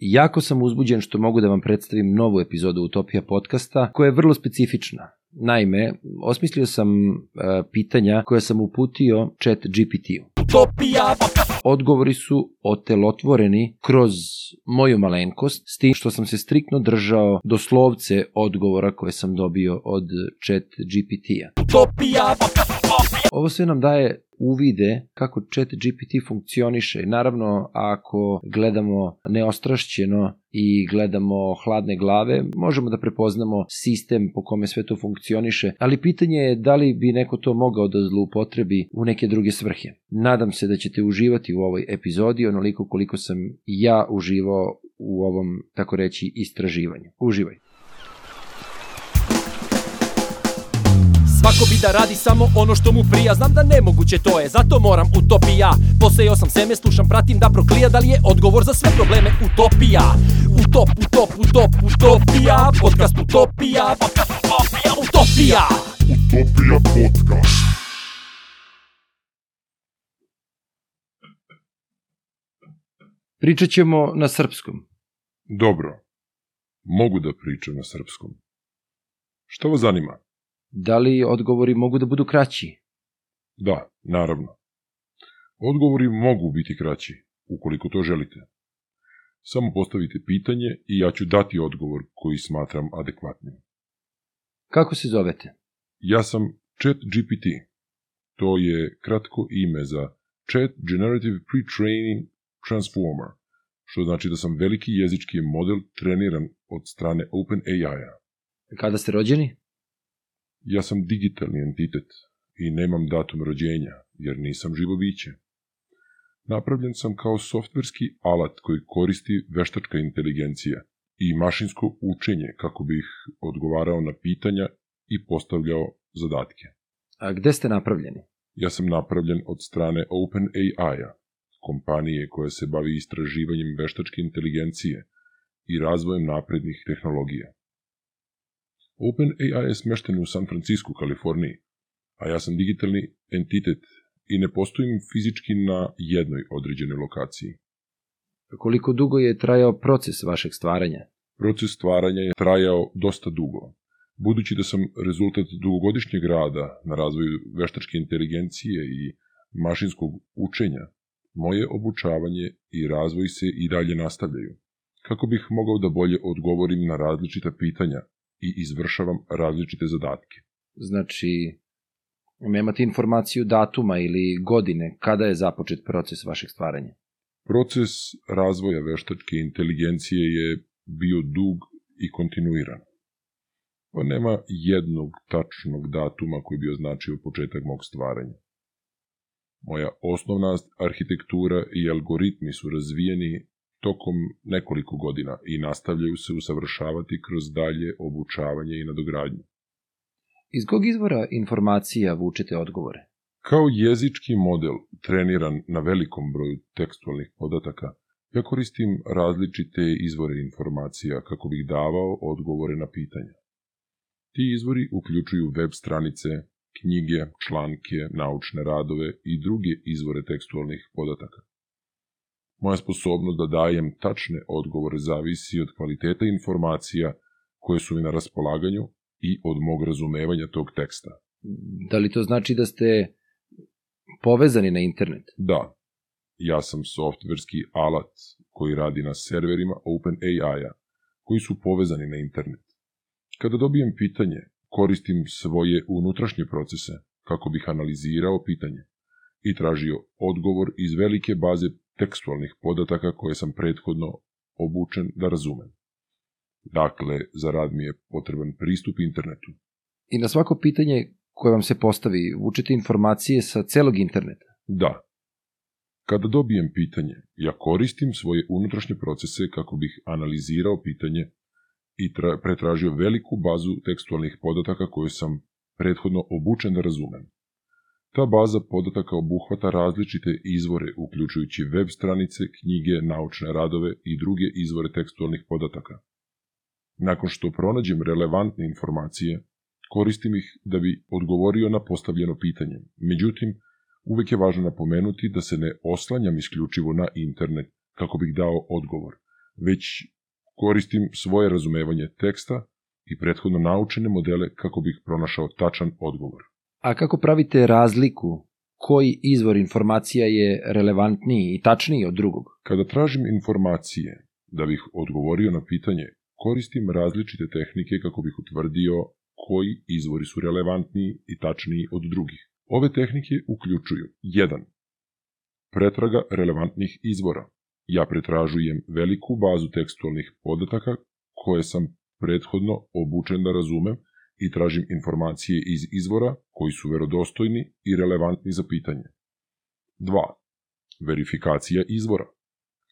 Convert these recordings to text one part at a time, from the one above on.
Jako sam uzbuđen što mogu da vam predstavim novu epizodu Utopija podcasta koja je vrlo specifična. Naime, osmislio sam uh, pitanja koja sam uputio chat GPT-u. Utopija Odgovori su otelotvoreni kroz moju malenkost, s tim što sam se striktno držao doslovce odgovora koje sam dobio od chat GPT-a. Utopija Ovo sve nam daje uvide kako chat GPT funkcioniše. Naravno, ako gledamo neostrašćeno i gledamo hladne glave, možemo da prepoznamo sistem po kome sve to funkcioniše, ali pitanje je da li bi neko to mogao da zloupotrebi u neke druge svrhe. Nadam se da ćete uživati u ovoj epizodi onoliko koliko sam ja uživao u ovom, tako reći, istraživanju. Uživaj! Svako bi da radi samo ono što mu prija Znam da nemoguće to je, zato moram utopija Posejao sam seme, slušam, pratim da proklija Da li je odgovor za sve probleme utopija Utop, utop, utop, utopija Podcast utopija Podcast utopija, utopija Utopija podcast. Pričat ćemo na srpskom. Dobro. Mogu da pričam na srpskom. Šta vas zanima? Da li odgovori mogu da budu kraći? Da, naravno. Odgovori mogu biti kraći, ukoliko to želite. Samo postavite pitanje i ja ću dati odgovor koji smatram adekvatnim. Kako se zovete? Ja sam Chat GPT. To je kratko ime za Chat Generative Pre-Training Transformer, što znači da sam veliki jezički model treniran od strane OpenAI-a. Kada ste rođeni? Ja sam digitalni entitet i nemam datum rođenja, jer nisam živo biće. Napravljen sam kao softverski alat koji koristi veštačka inteligencija i mašinsko učenje kako bih odgovarao na pitanja i postavljao zadatke. A gde ste napravljeni? Ja sam napravljen od strane OpenAI-a, kompanije koja se bavi istraživanjem veštačke inteligencije i razvojem naprednih tehnologija. OpenAI je smešten u San Francisco, Kaliforniji, a ja sam digitalni entitet i ne postojim fizički na jednoj određenoj lokaciji. Koliko dugo je trajao proces vašeg stvaranja? Proces stvaranja je trajao dosta dugo. Budući da sam rezultat dugogodišnjeg rada na razvoju veštačke inteligencije i mašinskog učenja, moje obučavanje i razvoj se i dalje nastavljaju, kako bih mogao da bolje odgovorim na različita pitanja i izvršavam različite zadatke. Znači, nemate informaciju datuma ili godine kada je započet proces vašeg stvaranja? Proces razvoja veštačke inteligencije je bio dug i kontinuiran. Pa nema jednog tačnog datuma koji bi označio početak mog stvaranja. Moja osnovna arhitektura i algoritmi su razvijeni tokom nekoliko godina i nastavljaju se usavršavati kroz dalje obučavanje i nadogradnju. Iz kog izvora informacija vučete odgovore? Kao jezički model treniran na velikom broju tekstualnih podataka, ja koristim različite izvore informacija kako bih davao odgovore na pitanja. Ti izvori uključuju web stranice, knjige, članke, naučne radove i druge izvore tekstualnih podataka. Moja sposobnost da dajem tačne odgovore zavisi od kvaliteta informacija koje su mi na raspolaganju i od mog razumevanja tog teksta. Da li to znači da ste povezani na internet? Da, ja sam softverski alat koji radi na serverima OpenAI-a, koji su povezani na internet. Kada dobijem pitanje, koristim svoje unutrašnje procese kako bih analizirao pitanje i tražio odgovor iz velike baze tekstualnih podataka koje sam prethodno obučen da razumem. Dakle, za rad mi je potreban pristup internetu. I na svako pitanje koje vam se postavi, vučete informacije sa celog interneta? Da. Kada dobijem pitanje, ja koristim svoje unutrašnje procese kako bih analizirao pitanje i tra pretražio veliku bazu tekstualnih podataka koje sam prethodno obučen da razumem. Ta baza podataka obuhvata različite izvore, uključujući web stranice, knjige, naučne radove i druge izvore tekstualnih podataka. Nakon što pronađem relevantne informacije, koristim ih da bi odgovorio na postavljeno pitanje. Međutim, uvek je važno napomenuti da se ne oslanjam isključivo na internet kako bih dao odgovor, već koristim svoje razumevanje teksta i prethodno naučene modele kako bih pronašao tačan odgovor. A kako pravite razliku koji izvor informacija je relevantniji i tačniji od drugog? Kada tražim informacije da bih odgovorio na pitanje, koristim različite tehnike kako bih utvrdio koji izvori su relevantniji i tačniji od drugih. Ove tehnike uključuju 1. Pretraga relevantnih izvora. Ja pretražujem veliku bazu tekstualnih podataka koje sam prethodno obučen da razumem i tražim informacije iz izvora koji su verodostojni i relevantni za pitanje. 2. Verifikacija izvora.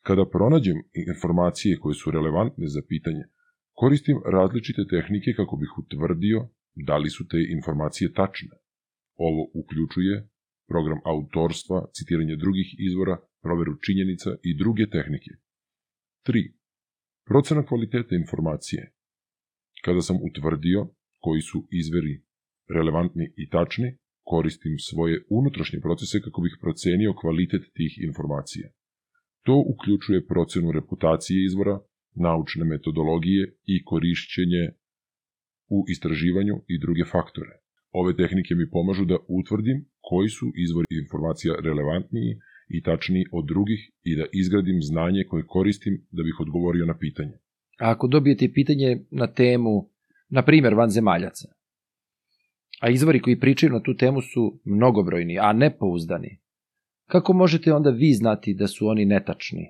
Kada pronađem informacije koje su relevantne za pitanje, koristim različite tehnike kako bih utvrdio da li su te informacije tačne. Ovo uključuje program autorstva, citiranje drugih izvora, proveru činjenica i druge tehnike. 3. Procena kvaliteta informacije. Kada sam utvrdio koji su izveri relevantni i tačni, koristim svoje unutrašnje procese kako bih procenio kvalitet tih informacija. To uključuje procenu reputacije izvora, naučne metodologije i korišćenje u istraživanju i druge faktore. Ove tehnike mi pomažu da utvrdim koji su izvori informacija relevantniji i tačniji od drugih i da izgradim znanje koje koristim da bih odgovorio na pitanje. A ako dobijete pitanje na temu, na primjer, vanzemaljaca, a izvori koji pričaju na tu temu su mnogobrojni, a nepouzdani, kako možete onda vi znati da su oni netačni,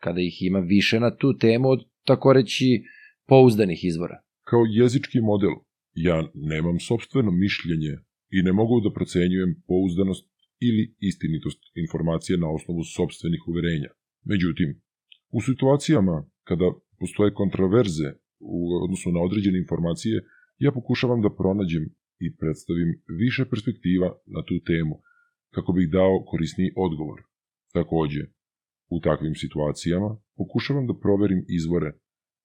kada ih ima više na tu temu od, tako reći, pouzdanih izvora? Kao jezički model, ja nemam sobstveno mišljenje i ne mogu da procenjujem pouzdanost ili istinitost informacije na osnovu sobstvenih uverenja. Međutim, u situacijama kada postoje kontraverze u odnosu na određene informacije, ja pokušavam da pronađem i predstavim više perspektiva na tu temu, kako bih dao korisniji odgovor. Takođe, u takvim situacijama pokušavam da proverim izvore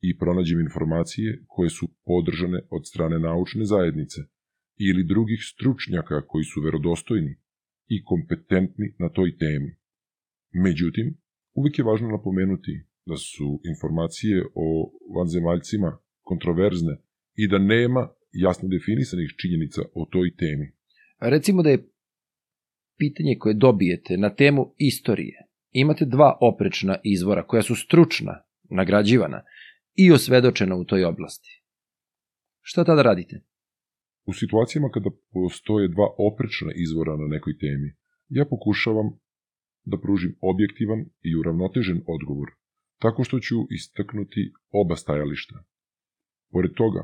i pronađem informacije koje su podržane od strane naučne zajednice ili drugih stručnjaka koji su verodostojni i kompetentni na toj temi. Međutim, uvijek je važno napomenuti da su informacije o vanzemaljcima kontroverzne i da nema jasno definisanih činjenica o toj temi. Recimo da je pitanje koje dobijete na temu istorije. Imate dva oprečna izvora koja su stručna, nagrađivana i osvedočena u toj oblasti. Šta tada radite? U situacijama kada postoje dva oprečna izvora na nekoj temi, ja pokušavam da pružim objektivan i uravnotežen odgovor, tako što ću istaknuti oba stajališta. Pored toga,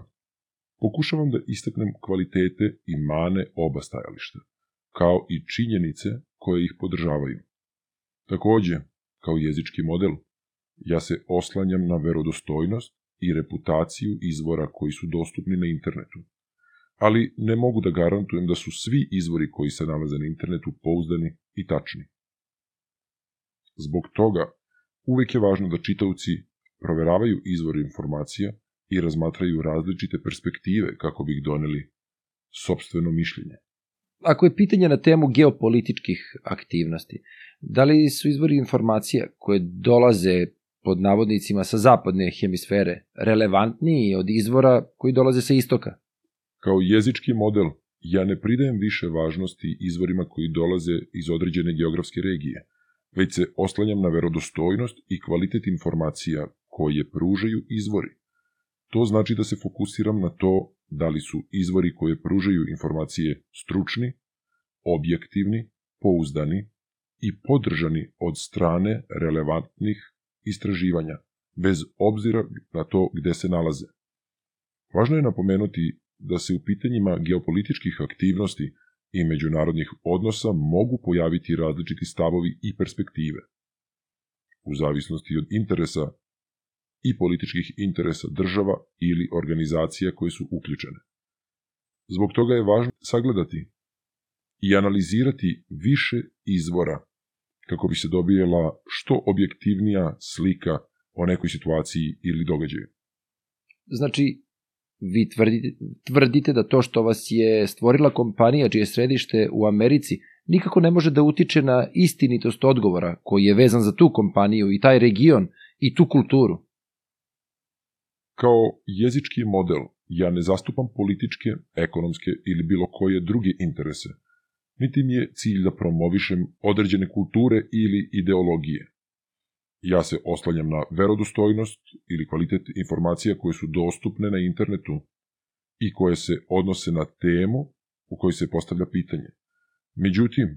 pokušavam da istaknem kvalitete i mane oba stajališta, kao i činjenice koje ih podržavaju. Takođe, kao jezički model, ja se oslanjam na verodostojnost i reputaciju izvora koji su dostupni na internetu. Ali ne mogu da garantujem da su svi izvori koji se nalaze na internetu pouzdani i tačni. Zbog toga, uvek je važno da čitavci proveravaju izvore informacija i razmatraju različite perspektive kako bi ih doneli sobstveno mišljenje. Ako je pitanje na temu geopolitičkih aktivnosti, da li su izvori informacija koje dolaze pod navodnicima sa zapadne hemisfere relevantniji od izvora koji dolaze sa istoka? Kao jezički model, ja ne pridajem više važnosti izvorima koji dolaze iz određene geografske regije, već se oslanjam na verodostojnost i kvalitet informacija koje pružaju izvori. To znači da se fokusiram na to da li su izvori koje pružaju informacije stručni, objektivni, pouzdani i podržani od strane relevantnih istraživanja, bez obzira na to gde se nalaze. Važno je napomenuti da se u pitanjima geopolitičkih aktivnosti i međunarodnih odnosa mogu pojaviti različiti stavovi i perspektive. U zavisnosti od interesa i političkih interesa država ili organizacija koje su uključene. Zbog toga je važno sagledati i analizirati više izvora kako bi se dobijela što objektivnija slika o nekoj situaciji ili događaju. Znači, vi tvrdite, tvrdite da to što vas je stvorila kompanija čije središte u Americi nikako ne može da utiče na istinitost odgovora koji je vezan za tu kompaniju i taj region i tu kulturu. Kao jezički model ja ne zastupam političke, ekonomske ili bilo koje druge interese, niti mi je cilj da promovišem određene kulture ili ideologije. Ja se oslanjam na verodostojnost ili kvalitet informacija koje su dostupne na internetu i koje se odnose na temu u kojoj se postavlja pitanje. Međutim,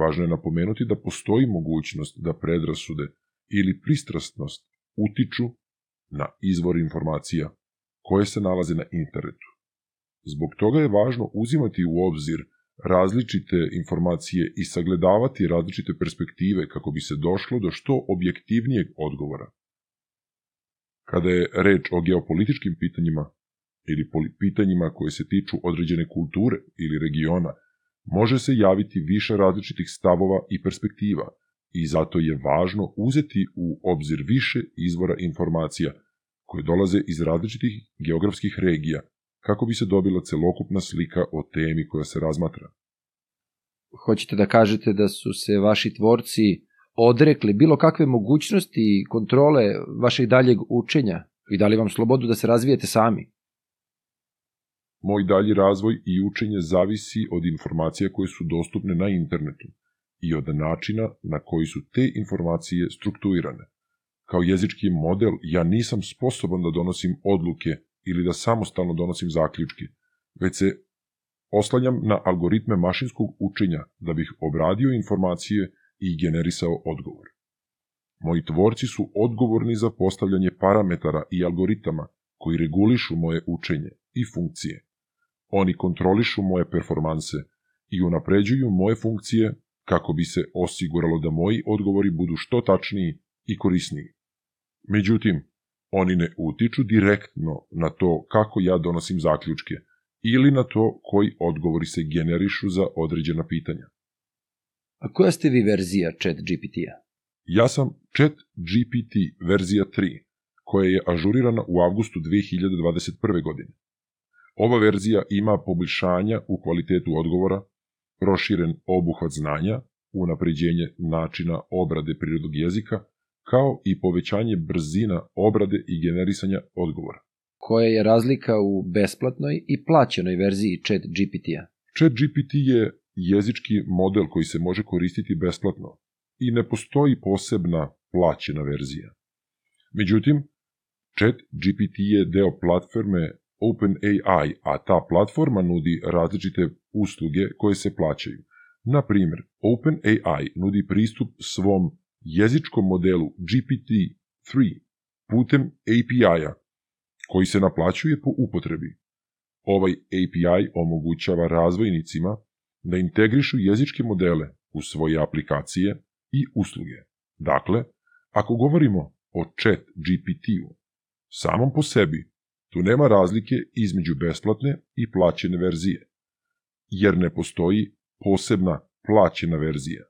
važno je napomenuti da postoji mogućnost da predrasude ili pristrastnost utiču na izvor informacija koje se nalaze na internetu. Zbog toga je važno uzimati u obzir različite informacije i sagledavati različite perspektive kako bi se došlo do što objektivnijeg odgovora. Kada je reč o geopolitičkim pitanjima ili pitanjima koje se tiču određene kulture ili regiona, može se javiti više različitih stavova i perspektiva i zato je važno uzeti u obzir više izvora informacija koje dolaze iz različitih geografskih regija kako bi se dobila celokupna slika o temi koja se razmatra. Hoćete da kažete da su se vaši tvorci odrekli bilo kakve mogućnosti i kontrole vašeg daljeg učenja i dali vam slobodu da se razvijete sami? Moj dalji razvoj i učenje zavisi od informacija koje su dostupne na internetu i od načina na koji su te informacije strukturirane. Kao jezički model ja nisam sposoban da donosim odluke ili da samostalno donosim zaključke, već se oslanjam na algoritme mašinskog učenja da bih obradio informacije i generisao odgovor. Moji tvorci su odgovorni za postavljanje parametara i algoritama koji regulišu moje učenje i funkcije. Oni kontrolišu moje performanse i unapređuju moje funkcije kako bi se osiguralo da moji odgovori budu što tačniji i korisniji. Međutim, oni ne utiču direktno na to kako ja donosim zaključke ili na to koji odgovori se generišu za određena pitanja. A koja ste vi verzija chat GPT-a? Ja sam chat GPT verzija 3, koja je ažurirana u avgustu 2021. godine. Ova verzija ima poboljšanja u kvalitetu odgovora, proširen obuhvat znanja, unapređenje načina obrade prirodnog jezika kao i povećanje brzina obrade i generisanja odgovora. Koja je razlika u besplatnoj i plaćenoj verziji chat GPT-a? Chat GPT je jezički model koji se može koristiti besplatno i ne postoji posebna plaćena verzija. Međutim, Chat GPT je deo platforme OpenAI, a ta platforma nudi različite usluge koje se plaćaju. Na primjer, OpenAI nudi pristup svom jezičkom modelu GPT-3 putem API-a koji se naplaćuje po upotrebi. Ovaj API omogućava razvojnicima da integrišu jezičke modele u svoje aplikacije i usluge. Dakle, ako govorimo o chat GPT-u, samom po sebi, tu nema razlike između besplatne i plaćene verzije, jer ne postoji posebna plaćena verzija.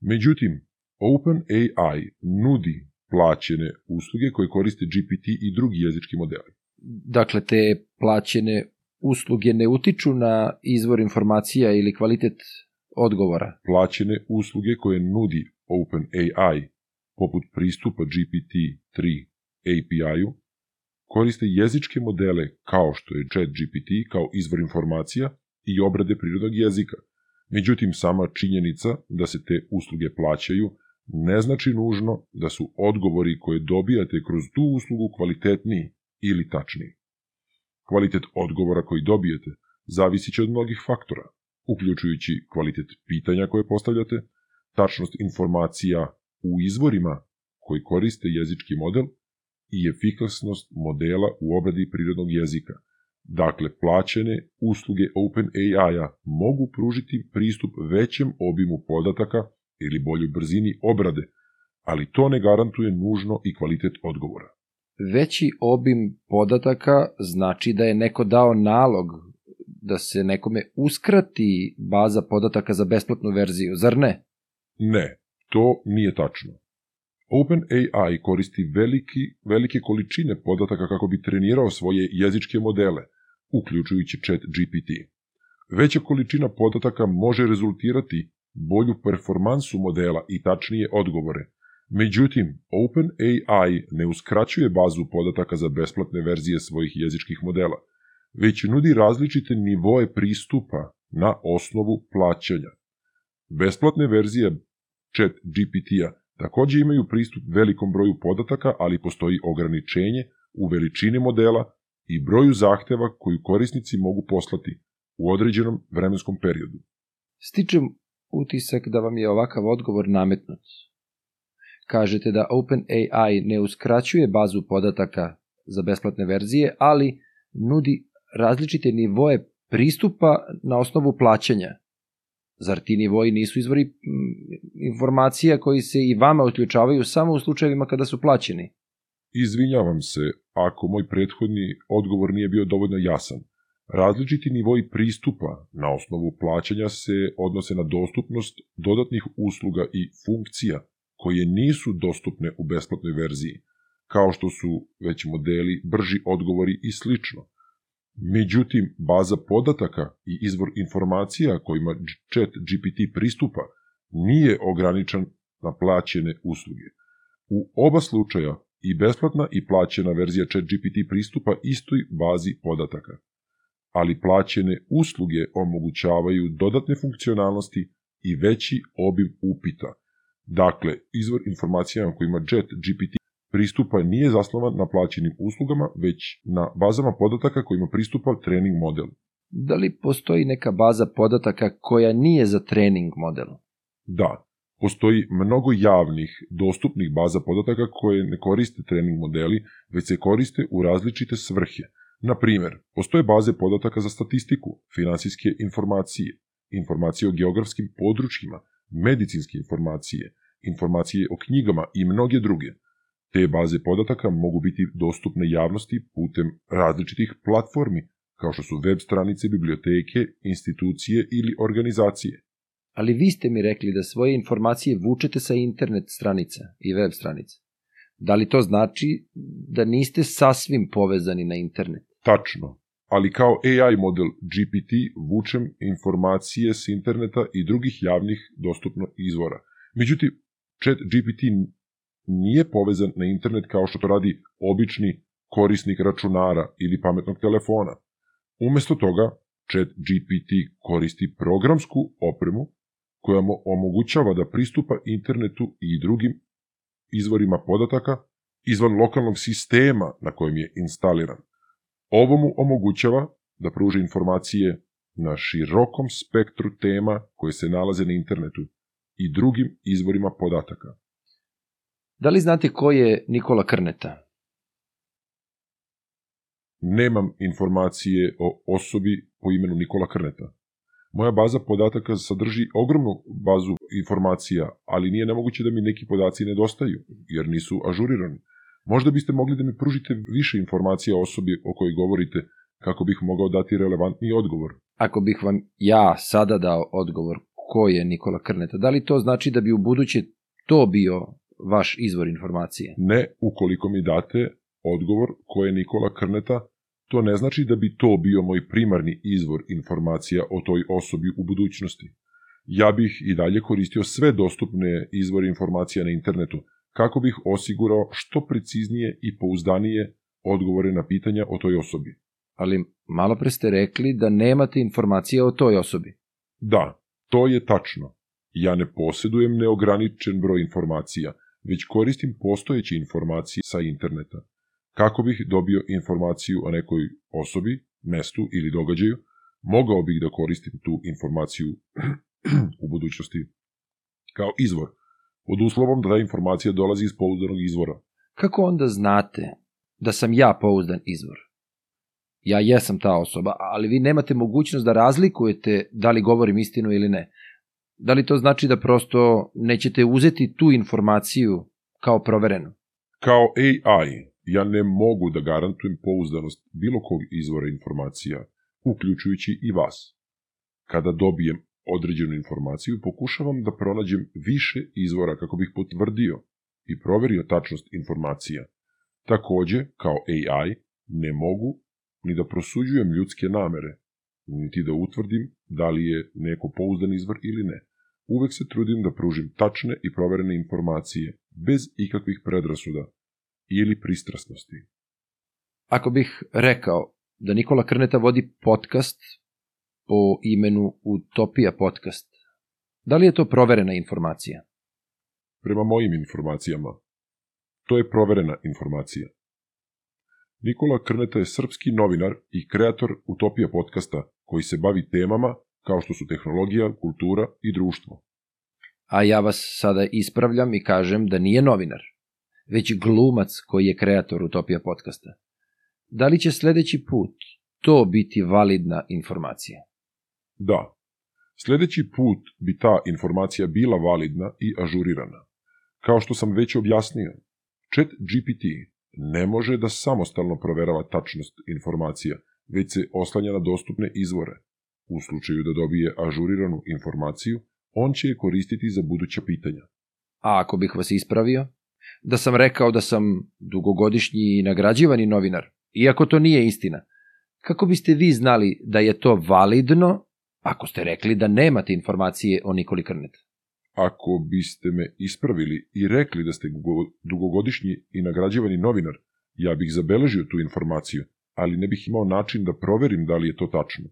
Međutim, OpenAI nudi plaćene usluge koje koriste GPT i drugi jezički modeli. Dakle, te plaćene usluge ne utiču na izvor informacija ili kvalitet odgovora? Plaćene usluge koje nudi OpenAI, poput pristupa GPT-3 API-u, koriste jezičke modele kao što je ChatGPT kao izvor informacija i obrade prirodnog jezika. Međutim, sama činjenica da se te usluge plaćaju ne znači nužno da su odgovori koje dobijate kroz tu uslugu kvalitetniji ili tačniji. Kvalitet odgovora koji dobijete zavisit će od mnogih faktora, uključujući kvalitet pitanja koje postavljate, tačnost informacija u izvorima koji koriste jezički model i efikasnost modela u obradi prirodnog jezika. Dakle, plaćene usluge OpenAI-a mogu pružiti pristup većem obimu podataka ili boljoj brzini obrade, ali to ne garantuje nužno i kvalitet odgovora. Veći obim podataka znači da je neko dao nalog da se nekome uskrati baza podataka za besplatnu verziju, zar ne? Ne, to nije tačno. OpenAI koristi veliki, velike količine podataka kako bi trenirao svoje jezičke modele, uključujući chat GPT. Veća količina podataka može rezultirati bolju performansu modela i tačnije odgovore. Međutim, OpenAI ne uskraćuje bazu podataka za besplatne verzije svojih jezičkih modela, već nudi različite nivoe pristupa na osnovu plaćanja. Besplatne verzije chat GPT-a takođe imaju pristup velikom broju podataka, ali postoji ograničenje u veličini modela i broju zahteva koju korisnici mogu poslati u određenom vremenskom periodu. Stičem utisak da vam je ovakav odgovor nametnut. Kažete da OpenAI ne uskraćuje bazu podataka za besplatne verzije, ali nudi različite nivoje pristupa na osnovu plaćanja. Zar ti nivoji nisu izvori informacija koji se i vama uključavaju samo u slučajevima kada su plaćeni? Izvinjavam se ako moj prethodni odgovor nije bio dovoljno jasan. Različiti nivoji pristupa na osnovu plaćanja se odnose na dostupnost dodatnih usluga i funkcija koje nisu dostupne u besplatnoj verziji, kao što su već modeli, brži odgovori i slično. Međutim, baza podataka i izvor informacija kojima chat GPT pristupa nije ograničen na plaćene usluge. U oba slučaja i besplatna i plaćena verzija chat GPT pristupa istoj bazi podataka. Ali plaćene usluge omogućavaju dodatne funkcionalnosti i veći obim upita. Dakle, izvor informacijama kojima chat GPT pristupa nije zasnovan na plaćenim uslugama, već na bazama podataka kojima pristupa trening model. Da li postoji neka baza podataka koja nije za trening model? Da, postoji mnogo javnih, dostupnih baza podataka koje ne koriste trening modeli, već se koriste u različite svrhe. Na primer, postoje baze podataka za statistiku, finansijske informacije, informacije o geografskim područjima, medicinske informacije, informacije o knjigama i mnoge druge – Te baze podataka mogu biti dostupne javnosti putem različitih platformi, kao što su web stranice, biblioteke, institucije ili organizacije. Ali vi ste mi rekli da svoje informacije vučete sa internet stranica i web stranica. Da li to znači da niste sasvim povezani na internet? Tačno, ali kao AI model GPT vučem informacije s interneta i drugih javnih dostupno izvora. Međutim, chat GPT nije povezan na internet kao što to radi obični korisnik računara ili pametnog telefona. Umesto toga, chat GPT koristi programsku opremu koja mu omogućava da pristupa internetu i drugim izvorima podataka izvan lokalnog sistema na kojem je instaliran. Ovo mu omogućava da pruži informacije na širokom spektru tema koje se nalaze na internetu i drugim izvorima podataka. Da li znate ko je Nikola Krneta? Nemam informacije o osobi po imenu Nikola Krneta. Moja baza podataka sadrži ogromnu bazu informacija, ali nije nemoguće da mi neki podaci nedostaju, jer nisu ažurirani. Možda biste mogli da mi pružite više informacija o osobi o kojoj govorite, kako bih mogao dati relevantni odgovor. Ako bih vam ja sada dao odgovor ko je Nikola Krneta, da li to znači da bi u buduće to bio vaš izvor informacije? Ne, ukoliko mi date odgovor ko je Nikola Krneta, to ne znači da bi to bio moj primarni izvor informacija o toj osobi u budućnosti. Ja bih i dalje koristio sve dostupne izvore informacija na internetu, kako bih osigurao što preciznije i pouzdanije odgovore na pitanja o toj osobi. Ali malo pre ste rekli da nemate informacije o toj osobi. Da, to je tačno. Ja ne posjedujem neograničen broj informacija, već koristim postojeće informacije sa interneta. Kako bih dobio informaciju o nekoj osobi, mestu ili događaju, mogao bih da koristim tu informaciju u budućnosti kao izvor, pod uslovom da informacija dolazi iz pouzdanog izvora. Kako onda znate da sam ja pouzdan izvor? Ja jesam ta osoba, ali vi nemate mogućnost da razlikujete da li govorim istinu ili ne. Da li to znači da prosto nećete uzeti tu informaciju kao proverenu? Kao AI, ja ne mogu da garantujem pouzdanost bilo kog izvora informacija, uključujući i vas. Kada dobijem određenu informaciju, pokušavam da pronađem više izvora kako bih potvrdio i proverio tačnost informacija. Takođe, kao AI, ne mogu ni da prosuđujem ljudske namere, niti da utvrdim da li je neko pouzdan izvor ili ne. Uvek se trudim da pružim tačne i proverene informacije, bez ikakvih predrasuda ili pristrasnosti. Ako bih rekao da Nikola Krneta vodi podcast po imenu Utopija podcast, da li je to proverena informacija? Prema mojim informacijama, to je proverena informacija. Nikola Krneta je srpski novinar i kreator Utopija podcasta koji se bavi temama kao što su tehnologija, kultura i društvo. A ja vas sada ispravljam i kažem da nije novinar, već glumac koji je kreator Utopija podcasta. Da li će sledeći put to biti validna informacija? Da. Sledeći put bi ta informacija bila validna i ažurirana. Kao što sam već objasnio, chat GPT ne može da samostalno proverava tačnost informacija, već se oslanja na dostupne izvore. U slučaju da dobije ažuriranu informaciju, on će je koristiti za buduća pitanja. A ako bih vas ispravio? Da sam rekao da sam dugogodišnji i nagrađivani novinar, iako to nije istina. Kako biste vi znali da je to validno, ako ste rekli da nemate informacije o Nikoli Krnet? Ako biste me ispravili i rekli da ste dugogodišnji i nagrađivani novinar, ja bih zabeležio tu informaciju, ali ne bih imao način da proverim da li je to tačno.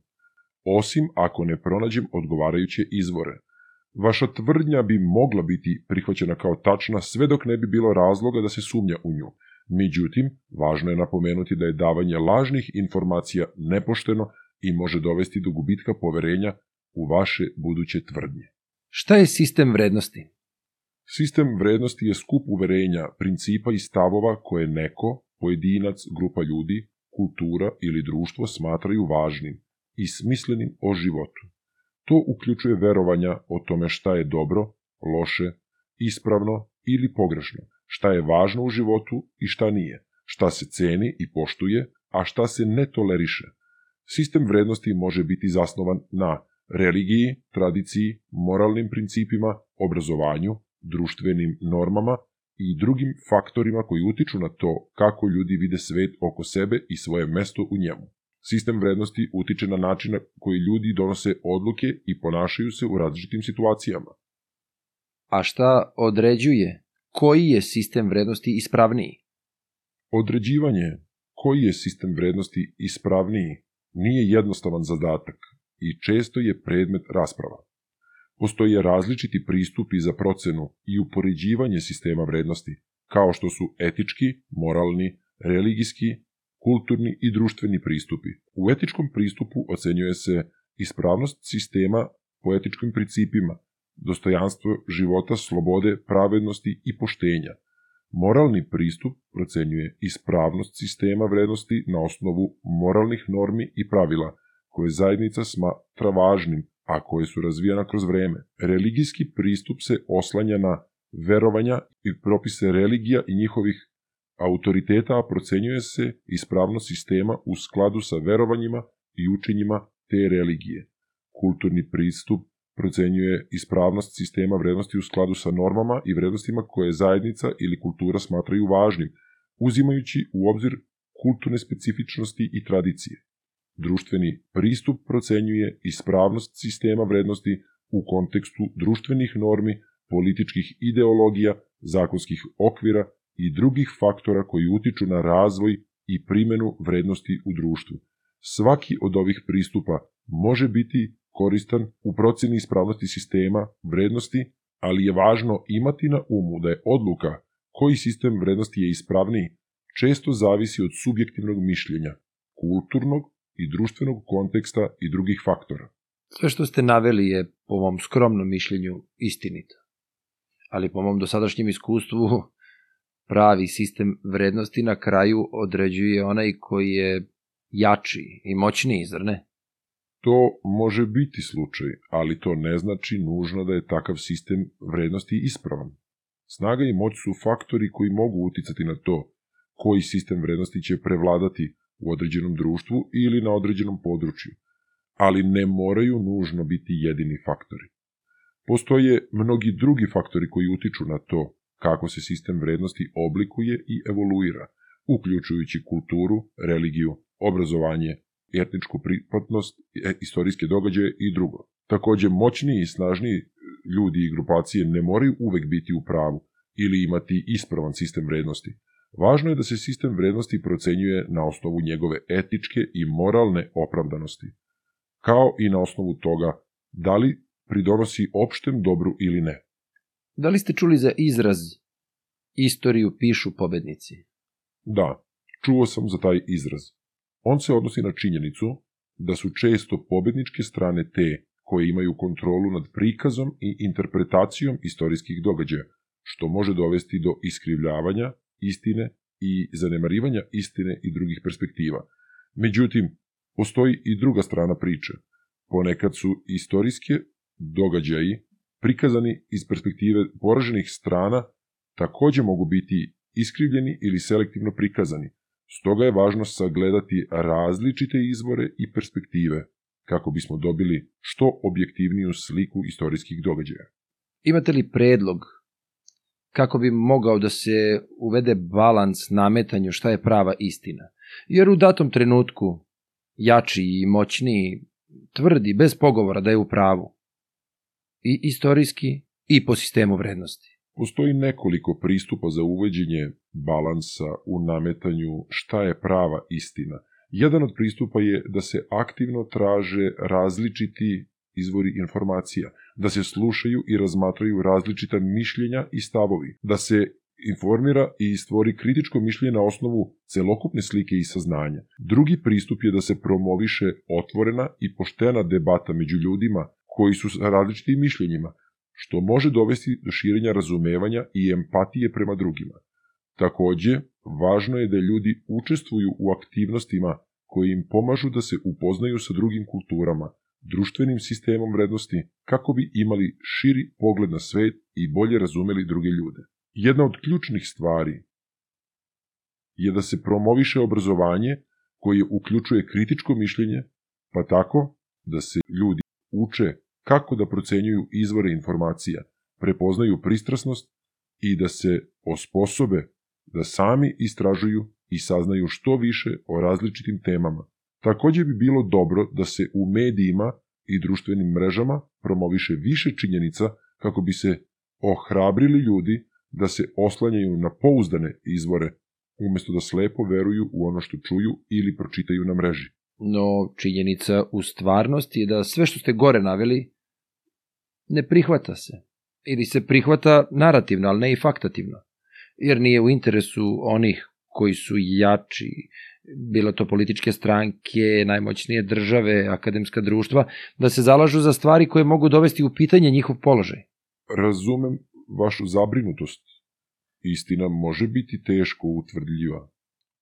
Osim ako ne pronađem odgovarajuće izvore – Vaša tvrdnja bi mogla biti prihvaćena kao tačna sve dok ne bi bilo razloga da se sumnja u nju. Međutim, važno je napomenuti da je davanje lažnih informacija nepošteno i može dovesti do gubitka poverenja u vaše buduće tvrdnje. Šta je sistem vrednosti? Sistem vrednosti je skup uverenja, principa i stavova koje neko, pojedinac, grupa ljudi, kultura ili društvo smatraju važnim i smislenim o životu. To uključuje verovanja o tome šta je dobro, loše, ispravno ili pogrešno, šta je važno u životu i šta nije, šta se ceni i poštuje, a šta se ne toleriše. Sistem vrednosti može biti zasnovan na religiji, tradiciji, moralnim principima, obrazovanju, društvenim normama i drugim faktorima koji utiču na to kako ljudi vide svet oko sebe i svoje mesto u njemu. Sistem vrednosti utiče na način na koji ljudi donose odluke i ponašaju se u različitim situacijama. A šta određuje koji je sistem vrednosti ispravniji? Određivanje koji je sistem vrednosti ispravniji nije jednostavan zadatak i često je predmet rasprava. Postoje različiti pristupi za procenu i upoređivanje sistema vrednosti, kao što su etički, moralni, religijski kulturni i društveni pristupi. U etičkom pristupu ocenjuje se ispravnost sistema po etičkim principima, dostojanstvo života, slobode, pravednosti i poštenja. Moralni pristup procenjuje ispravnost sistema vrednosti na osnovu moralnih normi i pravila koje zajednica smatra važnim, a koje su razvijena kroz vreme. Religijski pristup se oslanja na verovanja i propise religija i njihovih autoriteta procenjuje se ispravnost sistema u skladu sa verovanjima i učenjima te religije. Kulturni pristup procenjuje ispravnost sistema vrednosti u skladu sa normama i vrednostima koje zajednica ili kultura smatraju važnim, uzimajući u obzir kulturne specifičnosti i tradicije. Društveni pristup procenjuje ispravnost sistema vrednosti u kontekstu društvenih normi, političkih ideologija, zakonskih okvira i drugih faktora koji utiču na razvoj i primenu vrednosti u društvu. Svaki od ovih pristupa može biti koristan u proceni ispravnosti sistema vrednosti, ali je važno imati na umu da je odluka koji sistem vrednosti je ispravniji često zavisi od subjektivnog mišljenja, kulturnog i društvenog konteksta i drugih faktora. Sve što ste naveli je, po mom skromnom mišljenju, istinito. Ali po mom dosadašnjem iskustvu, pravi sistem vrednosti na kraju određuje onaj koji je jači i moćniji, zar ne? To može biti slučaj, ali to ne znači nužno da je takav sistem vrednosti ispravan. Snaga i moć su faktori koji mogu uticati na to koji sistem vrednosti će prevladati u određenom društvu ili na određenom području, ali ne moraju nužno biti jedini faktori. Postoje mnogi drugi faktori koji utiču na to kako se sistem vrednosti oblikuje i evoluira, uključujući kulturu, religiju, obrazovanje, etničku pripadnost, e, istorijske događaje i drugo. Takođe, moćniji i snažniji ljudi i grupacije ne moraju uvek biti u pravu, ili imati ispravan sistem vrednosti. Važno je da se sistem vrednosti procenjuje na osnovu njegove etičke i moralne opravdanosti, kao i na osnovu toga da li pridonosi opštem dobru ili ne. Da li ste čuli za izraz istoriju pišu pobednici? Da, čuo sam za taj izraz. On se odnosi na činjenicu da su često pobedničke strane te koje imaju kontrolu nad prikazom i interpretacijom istorijskih događaja, što može dovesti do iskrivljavanja istine i zanemarivanja istine i drugih perspektiva. Međutim, postoji i druga strana priče. Ponekad su istorijske događaji prikazani iz perspektive poraženih strana takođe mogu biti iskrivljeni ili selektivno prikazani. Stoga je važno sagledati različite izvore i perspektive kako bismo dobili što objektivniju sliku istorijskih događaja. Imate li predlog kako bi mogao da se uvede balans nametanju šta je prava istina? Jer u datom trenutku jači i moćniji tvrdi bez pogovora da je u pravu. I istorijski i po sistemu vrednosti. Postoji nekoliko pristupa za uveđenje balansa u nametanju šta je prava istina. Jedan od pristupa je da se aktivno traže različiti izvori informacija, da se slušaju i razmatraju različita mišljenja i stavovi, da se informira i stvori kritičko mišljenje na osnovu celokupne slike i saznanja. Drugi pristup je da se promoviše otvorena i poštena debata među ljudima koji su sa različitim mišljenjima, što može dovesti do širenja razumevanja i empatije prema drugima. Takođe, važno je da ljudi učestvuju u aktivnostima koji im pomažu da se upoznaju sa drugim kulturama, društvenim sistemom vrednosti, kako bi imali širi pogled na svet i bolje razumeli druge ljude. Jedna od ključnih stvari je da se promoviše obrazovanje koje uključuje kritičko mišljenje, pa tako da se ljudi uče kako da procenjuju izvore informacija, prepoznaju pristrasnost i da se osposobe da sami istražuju i saznaju što više o različitim temama. Takođe bi bilo dobro da se u medijima i društvenim mrežama promoviše više činjenica kako bi se ohrabrili ljudi da se oslanjaju na pouzdane izvore, umesto da slepo veruju u ono što čuju ili pročitaju na mreži. No, činjenica u stvarnosti je da sve što ste gore naveli ne prihvata se. Ili se prihvata narativno, ali ne i faktativno. Jer nije u interesu onih koji su jači, bilo to političke stranke, najmoćnije države, akademska društva, da se zalažu za stvari koje mogu dovesti u pitanje njihov položaj. Razumem vašu zabrinutost. Istina može biti teško utvrdljiva.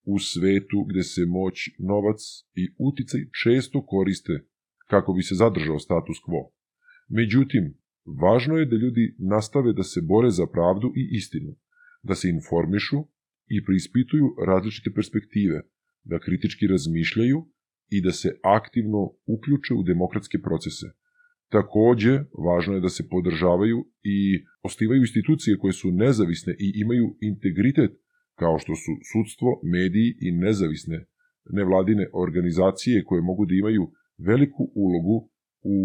U svetu gde se moć, novac i uticaj često koriste kako bi se zadržao status quo. Međutim, važno je da ljudi nastave da se bore za pravdu i istinu, da se informišu i preispituju različite perspektive, da kritički razmišljaju i da se aktivno uključe u demokratske procese. Takođe, važno je da se podržavaju i ostivaju institucije koje su nezavisne i imaju integritet, kao što su sudstvo, mediji i nezavisne nevladine organizacije koje mogu da imaju veliku ulogu u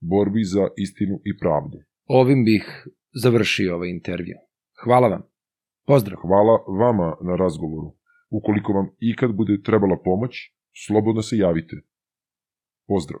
borbi za istinu i pravdu. Ovim bih završio ovaj intervju. Hvala vam. Pozdrav. Hvala vama na razgovoru. Ukoliko vam ikad bude trebala pomoć, slobodno se javite. Pozdrav.